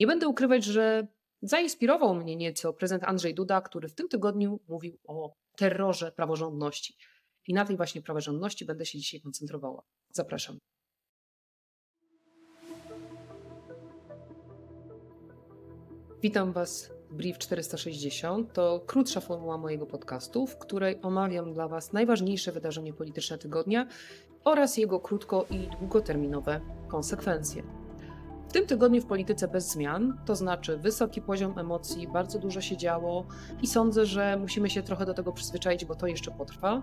Nie będę ukrywać, że zainspirował mnie nieco prezydent Andrzej Duda, który w tym tygodniu mówił o terrorze praworządności. I na tej właśnie praworządności będę się dzisiaj koncentrowała. Zapraszam. Witam Was w Brief 460. To krótsza formuła mojego podcastu, w której omawiam dla Was najważniejsze wydarzenie polityczne tygodnia oraz jego krótko i długoterminowe konsekwencje. W tym tygodniu w polityce bez zmian, to znaczy wysoki poziom emocji, bardzo dużo się działo i sądzę, że musimy się trochę do tego przyzwyczaić, bo to jeszcze potrwa.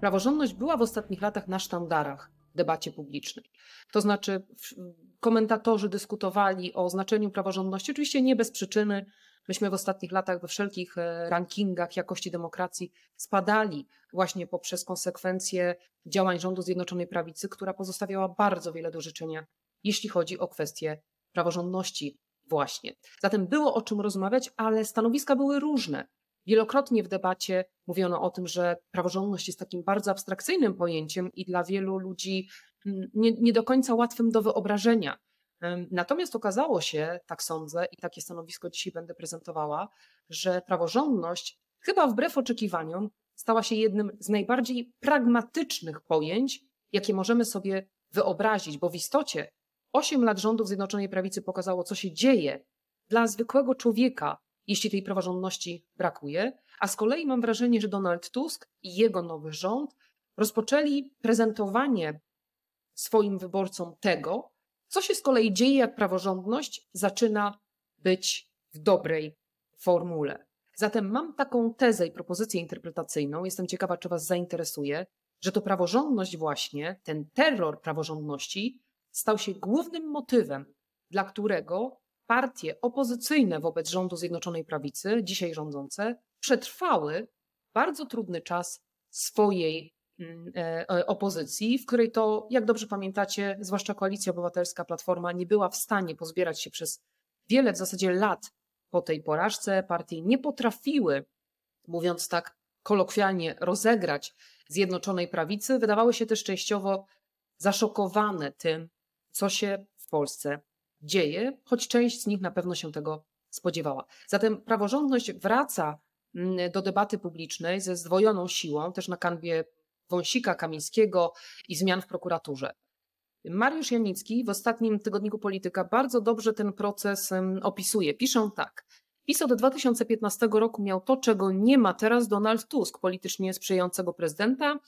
Praworządność była w ostatnich latach na sztandarach debacie publicznej. To znaczy, komentatorzy dyskutowali o znaczeniu praworządności, oczywiście nie bez przyczyny. Myśmy w ostatnich latach we wszelkich e, rankingach jakości demokracji spadali właśnie poprzez konsekwencje działań rządu Zjednoczonej Prawicy, która pozostawiała bardzo wiele do życzenia, jeśli chodzi o kwestie praworządności właśnie. Zatem było o czym rozmawiać, ale stanowiska były różne. Wielokrotnie w debacie mówiono o tym, że praworządność jest takim bardzo abstrakcyjnym pojęciem i dla wielu ludzi mm, nie, nie do końca łatwym do wyobrażenia. Natomiast okazało się, tak sądzę, i takie stanowisko dzisiaj będę prezentowała, że praworządność, chyba wbrew oczekiwaniom, stała się jednym z najbardziej pragmatycznych pojęć, jakie możemy sobie wyobrazić, bo w istocie 8 lat rządów Zjednoczonej Prawicy pokazało, co się dzieje dla zwykłego człowieka, jeśli tej praworządności brakuje, a z kolei mam wrażenie, że Donald Tusk i jego nowy rząd rozpoczęli prezentowanie swoim wyborcom tego, co się z kolei dzieje, jak praworządność zaczyna być w dobrej formule. Zatem mam taką tezę i propozycję interpretacyjną, jestem ciekawa, czy Was zainteresuje, że to praworządność właśnie, ten terror praworządności stał się głównym motywem, dla którego partie opozycyjne wobec rządu Zjednoczonej Prawicy, dzisiaj rządzące, przetrwały bardzo trudny czas swojej opozycji, w której to, jak dobrze pamiętacie, zwłaszcza Koalicja Obywatelska, Platforma nie była w stanie pozbierać się przez wiele w zasadzie lat po tej porażce. Partie nie potrafiły, mówiąc tak kolokwialnie, rozegrać Zjednoczonej Prawicy. Wydawały się też częściowo zaszokowane tym, co się w Polsce dzieje, choć część z nich na pewno się tego spodziewała. Zatem praworządność wraca mm, do debaty publicznej ze zdwojoną siłą, też na kanwie Wąsika, Kamińskiego i zmian w prokuraturze. Mariusz Janicki w ostatnim tygodniku Polityka bardzo dobrze ten proces opisuje. Piszą tak. PiS od 2015 roku miał to, czego nie ma teraz Donald Tusk, politycznie sprzyjającego prezydenta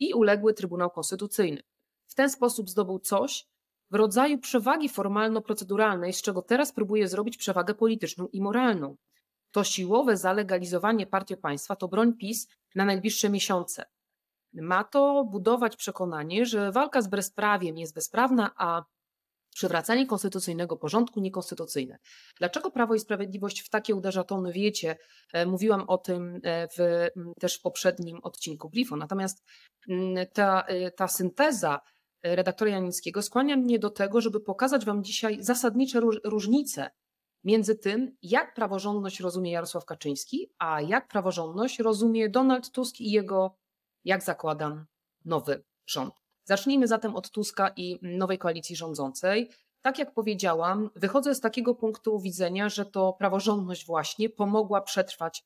i uległy Trybunał Konstytucyjny. W ten sposób zdobył coś, w rodzaju przewagi formalno-proceduralnej, z czego teraz próbuje zrobić przewagę polityczną i moralną. To siłowe zalegalizowanie partii państwa to broń PiS na najbliższe miesiące. Ma to budować przekonanie, że walka z bezprawiem jest bezprawna, a przywracanie konstytucyjnego porządku niekonstytucyjne. Dlaczego Prawo i Sprawiedliwość w takie uderza tony wiecie? E, mówiłam o tym e, w, też w poprzednim odcinku Blifo. Natomiast ta, e, ta synteza redaktora Janickiego skłania mnie do tego, żeby pokazać Wam dzisiaj zasadnicze różnice między tym, jak praworządność rozumie Jarosław Kaczyński, a jak praworządność rozumie Donald Tusk i jego, jak zakładam, nowy rząd. Zacznijmy zatem od Tuska i nowej koalicji rządzącej. Tak jak powiedziałam, wychodzę z takiego punktu widzenia, że to praworządność właśnie pomogła przetrwać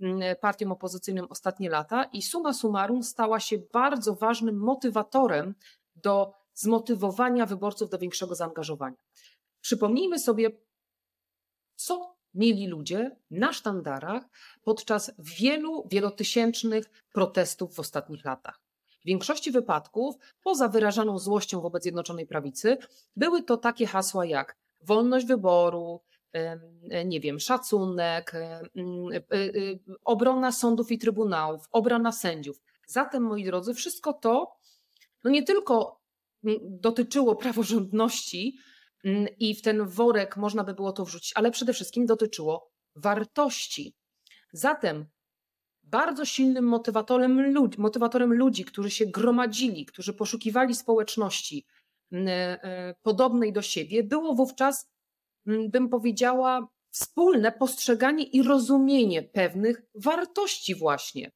mm, partiom opozycyjnym ostatnie lata i suma summarum stała się bardzo ważnym motywatorem do zmotywowania wyborców do większego zaangażowania. Przypomnijmy sobie, co mieli ludzie na sztandarach podczas wielu, wielotysięcznych protestów w ostatnich latach. W większości wypadków, poza wyrażaną złością wobec Zjednoczonej Prawicy, były to takie hasła jak wolność wyboru, nie wiem, szacunek, y, y, obrona sądów i trybunałów, obrona sędziów. Zatem, moi drodzy, wszystko to no nie tylko dotyczyło praworządności mm, i w ten worek można by było to wrzucić, ale przede wszystkim dotyczyło wartości. Zatem bardzo silnym motywatorem ludzi, motywatorem ludzi, którzy się gromadzili, którzy poszukiwali społeczności mm, e, podobnej do siebie, było wówczas, mm, bym powiedziała, wspólne postrzeganie i rozumienie pewnych wartości właśnie.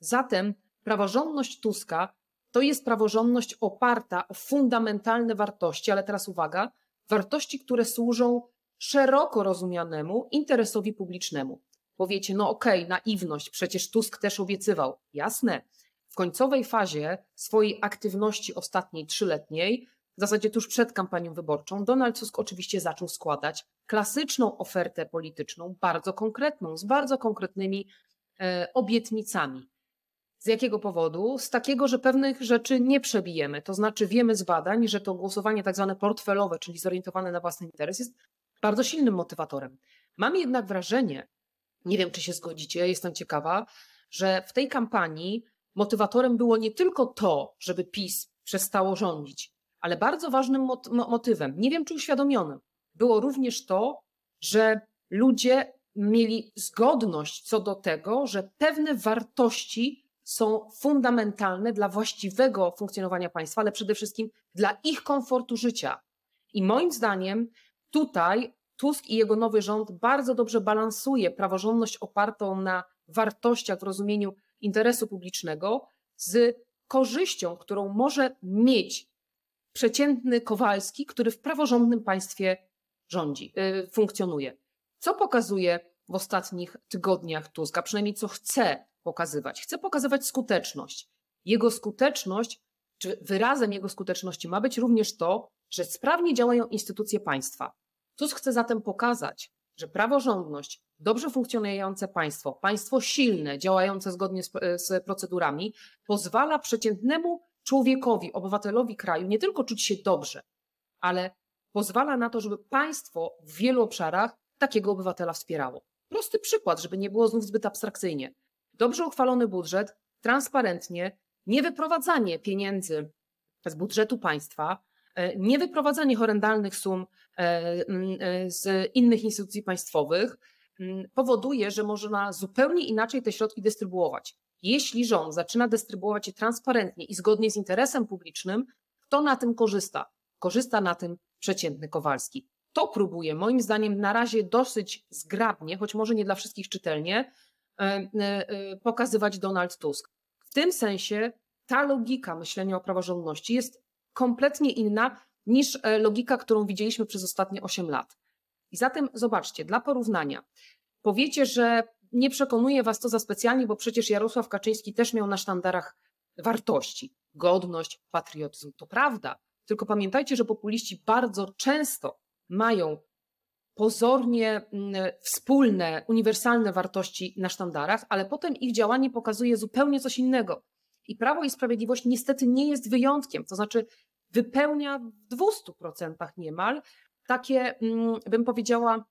Zatem praworządność Tuska to jest praworządność oparta o fundamentalne wartości, ale teraz uwaga, wartości, które służą szeroko rozumianemu interesowi publicznemu. Powiecie, no okej, okay, naiwność, przecież Tusk też obiecywał. Jasne. W końcowej fazie swojej aktywności ostatniej trzyletniej, w zasadzie tuż przed kampanią wyborczą, Donald Tusk oczywiście zaczął składać klasyczną ofertę polityczną, bardzo konkretną, z bardzo konkretnymi e, obietnicami. Z jakiego powodu? Z takiego, że pewnych rzeczy nie przebijemy. To znaczy, wiemy z badań, że to głosowanie tak zwane portfelowe, czyli zorientowane na własny interes, jest bardzo silnym motywatorem. Mam jednak wrażenie, nie wiem czy się zgodzicie, jestem ciekawa, że w tej kampanii motywatorem było nie tylko to, żeby PiS przestało rządzić, ale bardzo ważnym motywem, nie wiem czy uświadomionym, było również to, że ludzie mieli zgodność co do tego, że pewne wartości są fundamentalne dla właściwego funkcjonowania państwa, ale przede wszystkim dla ich komfortu życia. I moim zdaniem tutaj Tusk i jego nowy rząd bardzo dobrze balansuje praworządność opartą na wartościach w rozumieniu interesu publicznego z korzyścią, którą może mieć przeciętny Kowalski, który w praworządnym państwie rządzi, yy, funkcjonuje. Co pokazuje w ostatnich tygodniach Tuska, przynajmniej co chce pokazywać? Chce pokazywać skuteczność. Jego skuteczność, czy wyrazem jego skuteczności ma być również to, że sprawnie działają instytucje państwa. Tusk chce zatem pokazać, że praworządność, dobrze funkcjonujące państwo, państwo silne, działające zgodnie z, z procedurami, pozwala przeciętnemu człowiekowi, obywatelowi kraju nie tylko czuć się dobrze, ale pozwala na to, żeby państwo w wielu obszarach takiego obywatela wspierało. Prosty przykład, żeby nie było znów zbyt abstrakcyjnie. Dobrze uchwalony budżet, transparentnie, niewyprowadzanie pieniędzy z budżetu państwa, e, niewyprowadzanie horrendalnych sum e, e, z innych instytucji państwowych powoduje, że można zupełnie inaczej te środki dystrybuować. Jeśli rząd zaczyna dystrybuować je transparentnie i zgodnie z interesem publicznym, kto na tym korzysta? Korzysta na tym przeciętny Kowalski. To próbuje, moim zdaniem, na razie dosyć zgrabnie, choć może nie dla wszystkich czytelnie, pokazywać Donald Tusk. W tym sensie ta logika myślenia o praworządności jest kompletnie inna niż e, logika, którą widzieliśmy przez ostatnie 8 lat. I zatem zobaczcie, dla porównania, powiecie, że nie przekonuje was to za specjalnie, bo przecież Jarosław Kaczyński też miał na sztandarach wartości, godność, patriotyzm. To prawda, tylko pamiętajcie, że populiści bardzo często mają pozornie mm, wspólne, uniwersalne wartości na sztandarach, ale potem ich działanie pokazuje zupełnie coś innego. I Prawo i Sprawiedliwość niestety nie jest wyjątkiem, to znaczy wypełnia w 200% niemal takie, mm, bym powiedziała,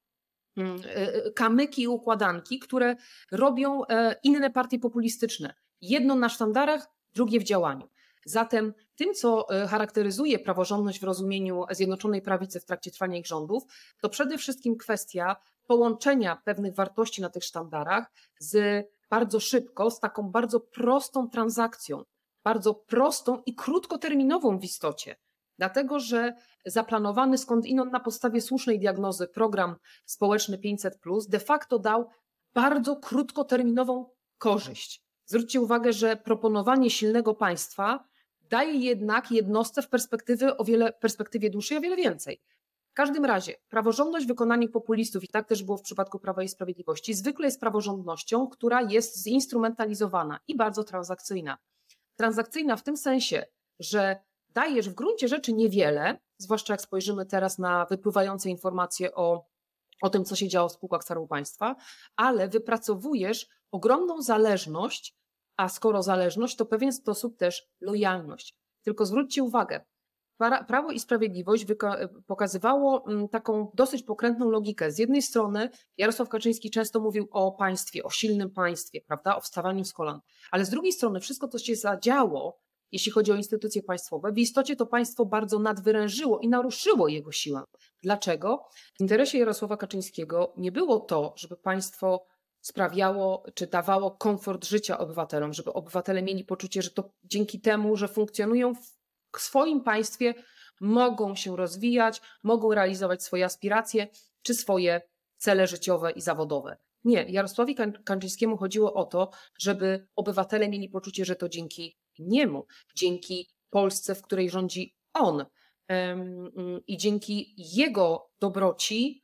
mm, e, e, kamyki i układanki, które robią e, inne partie populistyczne. Jedno na sztandarach, drugie w działaniu. Zatem tym, co charakteryzuje praworządność w rozumieniu Zjednoczonej Prawicy w trakcie trwania ich rządów, to przede wszystkim kwestia połączenia pewnych wartości na tych sztandarach z bardzo szybko, z taką bardzo prostą transakcją, bardzo prostą i krótkoterminową w istocie. Dlatego, że zaplanowany skądinąd na podstawie słusznej diagnozy program społeczny 500 de facto dał bardzo krótkoterminową korzyść. Zwróćcie uwagę, że proponowanie silnego państwa daje jednak jednostce w perspektywie o wiele perspektywie dłuższej o wiele więcej. W każdym razie praworządność wykonania populistów, i tak też było w przypadku Prawa i Sprawiedliwości, zwykle jest praworządnością, która jest zinstrumentalizowana i bardzo transakcyjna. Transakcyjna w tym sensie, że dajesz w gruncie rzeczy niewiele, zwłaszcza jak spojrzymy teraz na wypływające informacje o, o tym, co się działo w spółkach Skarbu Państwa, ale wypracowujesz ogromną zależność, a skoro zależność, to w pewien sposób też lojalność. Tylko zwróćcie uwagę, Prawo i Sprawiedliwość pokazywało mm, taką dosyć pokrętną logikę. Z jednej strony Jarosław Kaczyński często mówił o państwie, o silnym państwie, prawda, o wstawaniu z kolan, ale z drugiej strony wszystko, co się zadziało jeśli chodzi o instytucje państwowe, w istocie to państwo bardzo nadwyrężyło i naruszyło jego siłę. Dlaczego? W interesie Jarosława Kaczyńskiego nie było to, żeby państwo sprawiało czy dawało komfort życia obywatelom, żeby obywatele mieli poczucie, że to dzięki temu, że funkcjonują w swoim państwie, mogą się rozwijać, mogą realizować swoje aspiracje czy swoje cele życiowe i zawodowe. Nie, Jarosławowi Kaczyńskiemu chodziło o to, żeby obywatele mieli poczucie, że to dzięki niemu, dzięki Polsce, w której rządzi on i dzięki jego dobroci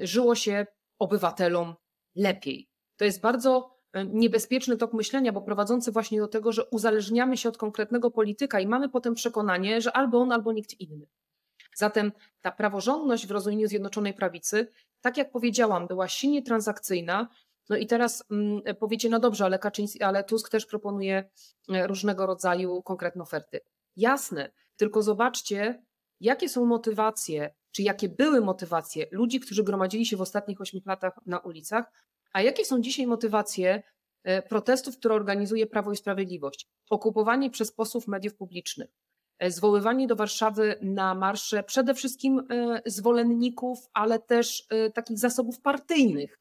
żyło się obywatelom lepiej. To jest bardzo niebezpieczny tok myślenia, bo prowadzący właśnie do tego, że uzależniamy się od konkretnego polityka i mamy potem przekonanie, że albo on, albo nikt inny. Zatem ta praworządność w rozumieniu Zjednoczonej Prawicy, tak jak powiedziałam, była silnie transakcyjna. No i teraz mm, powiecie, no dobrze, ale, Kaczyński, ale Tusk też proponuje e, różnego rodzaju konkretne oferty. Jasne, tylko zobaczcie, jakie są motywacje, czy jakie były motywacje ludzi, którzy gromadzili się w ostatnich ośmiu latach na ulicach, a jakie są dzisiaj motywacje e, protestów, które organizuje Prawo i Sprawiedliwość? Okupowanie przez posłów mediów publicznych, e, zwoływanie do Warszawy na marsze przede wszystkim e, zwolenników, ale też takich zasobów partyjnych.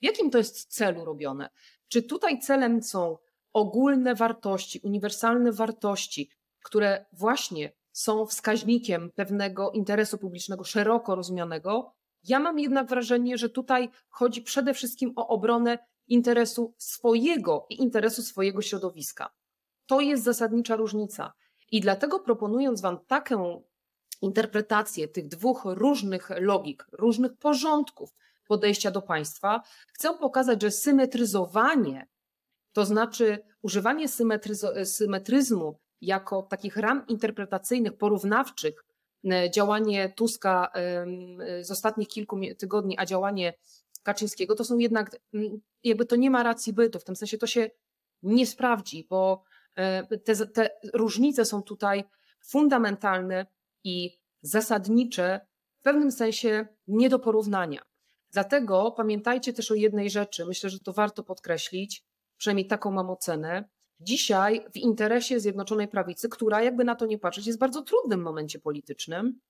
W jakim to jest celu robione? Czy tutaj celem są ogólne wartości, uniwersalne wartości, które właśnie są wskaźnikiem pewnego interesu publicznego szeroko rozumianego, ja mam jednak wrażenie, że tutaj chodzi przede wszystkim o obronę interesu swojego i interesu swojego środowiska. To jest zasadnicza różnica. I dlatego proponując Wam taką interpretację tych dwóch różnych logik, różnych porządków podejścia do państwa, chcę pokazać, że symetryzowanie, to znaczy używanie symetryzmu jako takich ram interpretacyjnych, porównawczych E, działanie Tuska z ostatnich kilku tygodni, a działanie Kaczyńskiego, to są jednak, jakby to nie ma racji bytu, w tym sensie to się nie sprawdzi, bo e, te, te różnice są tutaj fundamentalne i zasadnicze, w pewnym sensie nie do porównania. Dlatego pamiętajcie też o jednej rzeczy, myślę, że to warto podkreślić, przynajmniej taką mam ocenę, dzisiaj w interesie Zjednoczonej Prawicy, która jakby na to nie patrzeć jest w bardzo trudnym momencie politycznym,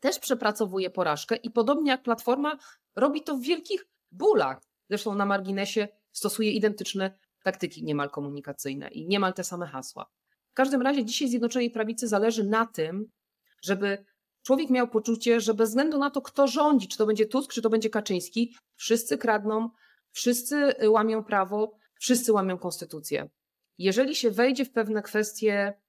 też przepracowuje porażkę i podobnie jak Platforma robi to w wielkich bólach. Zresztą na marginesie stosuje identyczne taktyki niemal komunikacyjne i niemal te same hasła. W każdym razie dzisiaj Zjednoczonej Prawicy zależy na tym, żeby człowiek miał poczucie, że bez względu na to, kto rządzi, czy to będzie Tusk, czy to będzie Kaczyński, wszyscy kradną, wszyscy łamią prawo, wszyscy łamią konstytucję. Jeżeli się wejdzie w pewne kwestie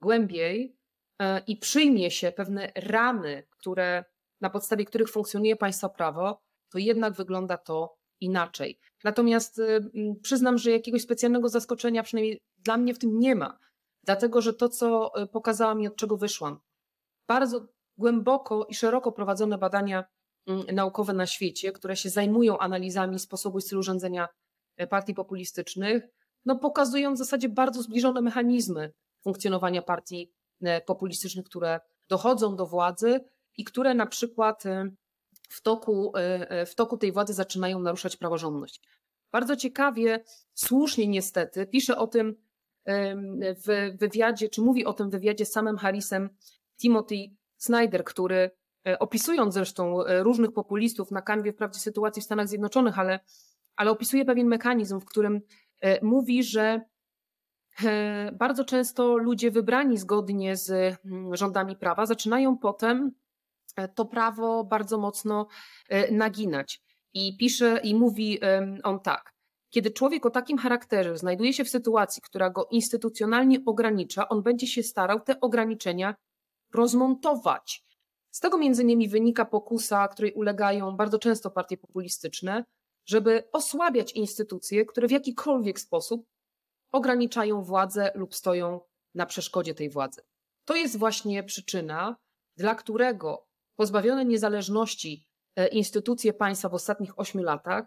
głębiej e, i przyjmie się pewne ramy, które, na podstawie których funkcjonuje państwo prawo, to jednak wygląda to inaczej. Natomiast e, przyznam, że jakiegoś specjalnego zaskoczenia, przynajmniej dla mnie w tym nie ma, dlatego że to, co e, pokazałam i od czego wyszłam, bardzo głęboko i szeroko prowadzone badania naukowe na świecie, które się zajmują analizami sposobu i stylu rządzenia partii populistycznych, no, pokazują w zasadzie bardzo zbliżone mechanizmy funkcjonowania partii e, populistycznych, które dochodzą do władzy i które na przykład e, w toku, e, w toku tej władzy zaczynają naruszać praworządność. Bardzo ciekawie, słusznie niestety, pisze o tym w wywiadzie, czy mówi o tym wywiadzie z samym Harrisem Timothy Snyder, który opisując zresztą różnych populistów na kanwie wprawdzie sytuacji w Stanach Zjednoczonych, ale, ale opisuje pewien mechanizm, w którym mówi, że e, bardzo często ludzie wybrani zgodnie z mm, rządami prawa zaczynają potem e, to prawo bardzo mocno naginać. I pisze i mówi on tak. Kiedy człowiek o takim charakterze znajduje się w sytuacji, która go instytucjonalnie ogranicza, on będzie się starał te ograniczenia rozmontować. Z tego między innymi wynika pokusa, której ulegają bardzo często partie populistyczne, żeby osłabiać instytucje, które w jakikolwiek sposób ograniczają władzę lub stoją na przeszkodzie tej władzy. To jest właśnie przyczyna, dla którego pozbawione niezależności e, instytucje państwa w ostatnich ośmiu latach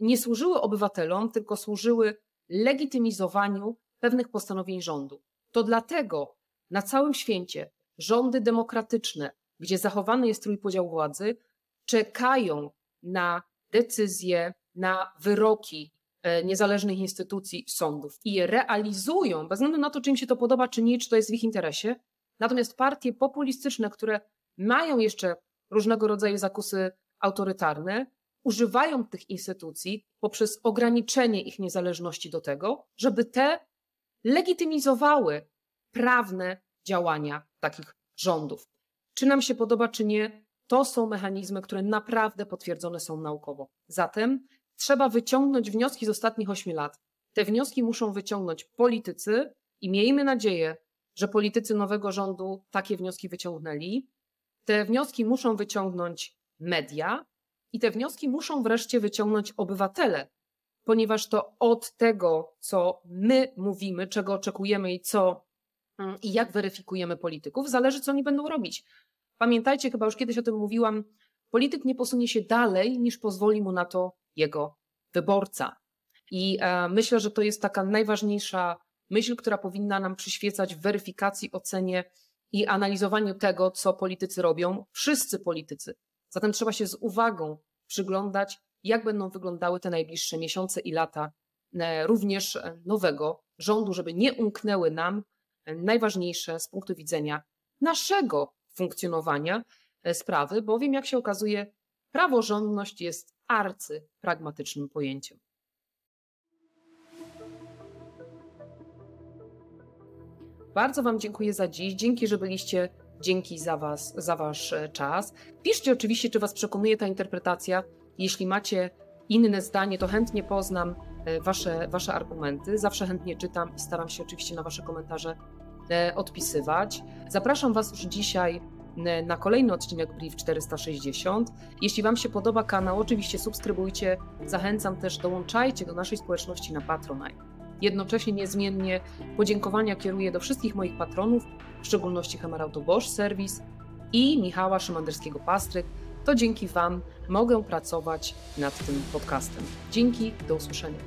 nie służyły obywatelom, tylko służyły legitymizowaniu pewnych postanowień rządu. To dlatego na całym świecie rządy demokratyczne, gdzie zachowany jest trójpodział władzy, czekają na decyzje, na wyroki e, niezależnych instytucji sądów i je realizują, bez względu na to, czy im się to podoba, czy nie, czy to jest w ich interesie. Natomiast partie populistyczne, które mają jeszcze różnego rodzaju zakusy autorytarne, używają tych instytucji poprzez ograniczenie ich niezależności do tego, żeby te legitymizowały prawne działania takich rządów. Czy nam się podoba, czy nie, to są mechanizmy, które naprawdę potwierdzone są naukowo. Zatem trzeba wyciągnąć wnioski z ostatnich ośmiu lat Te wnioski muszą wyciągnąć politycy i miejmy nadzieję, że politycy nowego rządu takie wnioski wyciągnęli. Te wnioski muszą wyciągnąć media i te wnioski muszą wreszcie wyciągnąć obywatele, ponieważ to od tego, co my mówimy, czego oczekujemy i co mm, i jak weryfikujemy polityków, zależy, co oni będą robić. Pamiętajcie, chyba już kiedyś o tym mówiłam, polityk nie posunie się dalej, niż pozwoli mu na to jego wyborca. I e, myślę, że to jest taka najważniejsza myśl, która powinna nam przyświecać w weryfikacji, ocenie i analizowaniu tego, co politycy robią, wszyscy politycy. Zatem trzeba się z uwagą przyglądać, jak będą wyglądały te najbliższe miesiące i lata e, również nowego rządu, żeby nie umknęły nam e, najważniejsze z punktu widzenia naszego funkcjonowania sprawy, bowiem jak się okazuje, praworządność jest arcypragmatycznym pojęciem. Bardzo Wam dziękuję za dziś. Dzięki, że byliście. Dzięki za Was, za Wasz e, czas. Piszcie oczywiście, czy Was przekonuje ta interpretacja. Jeśli macie inne zdanie, to chętnie poznam e, Wasze, wasze argumenty. Zawsze chętnie czytam i staram się oczywiście na Wasze komentarze e, odpisywać. Zapraszam Was już dzisiaj na kolejny odcinek Brief 460. Jeśli Wam się podoba kanał, oczywiście subskrybujcie. Zachęcam też, dołączajcie do naszej społeczności na Patronite. Jednocześnie niezmiennie podziękowania kieruję do wszystkich moich patronów, w szczególności Hemarauto Bosch Service i Michała Szymanderskiego-Pastryk. To dzięki Wam mogę pracować nad tym podcastem. Dzięki, do usłyszenia.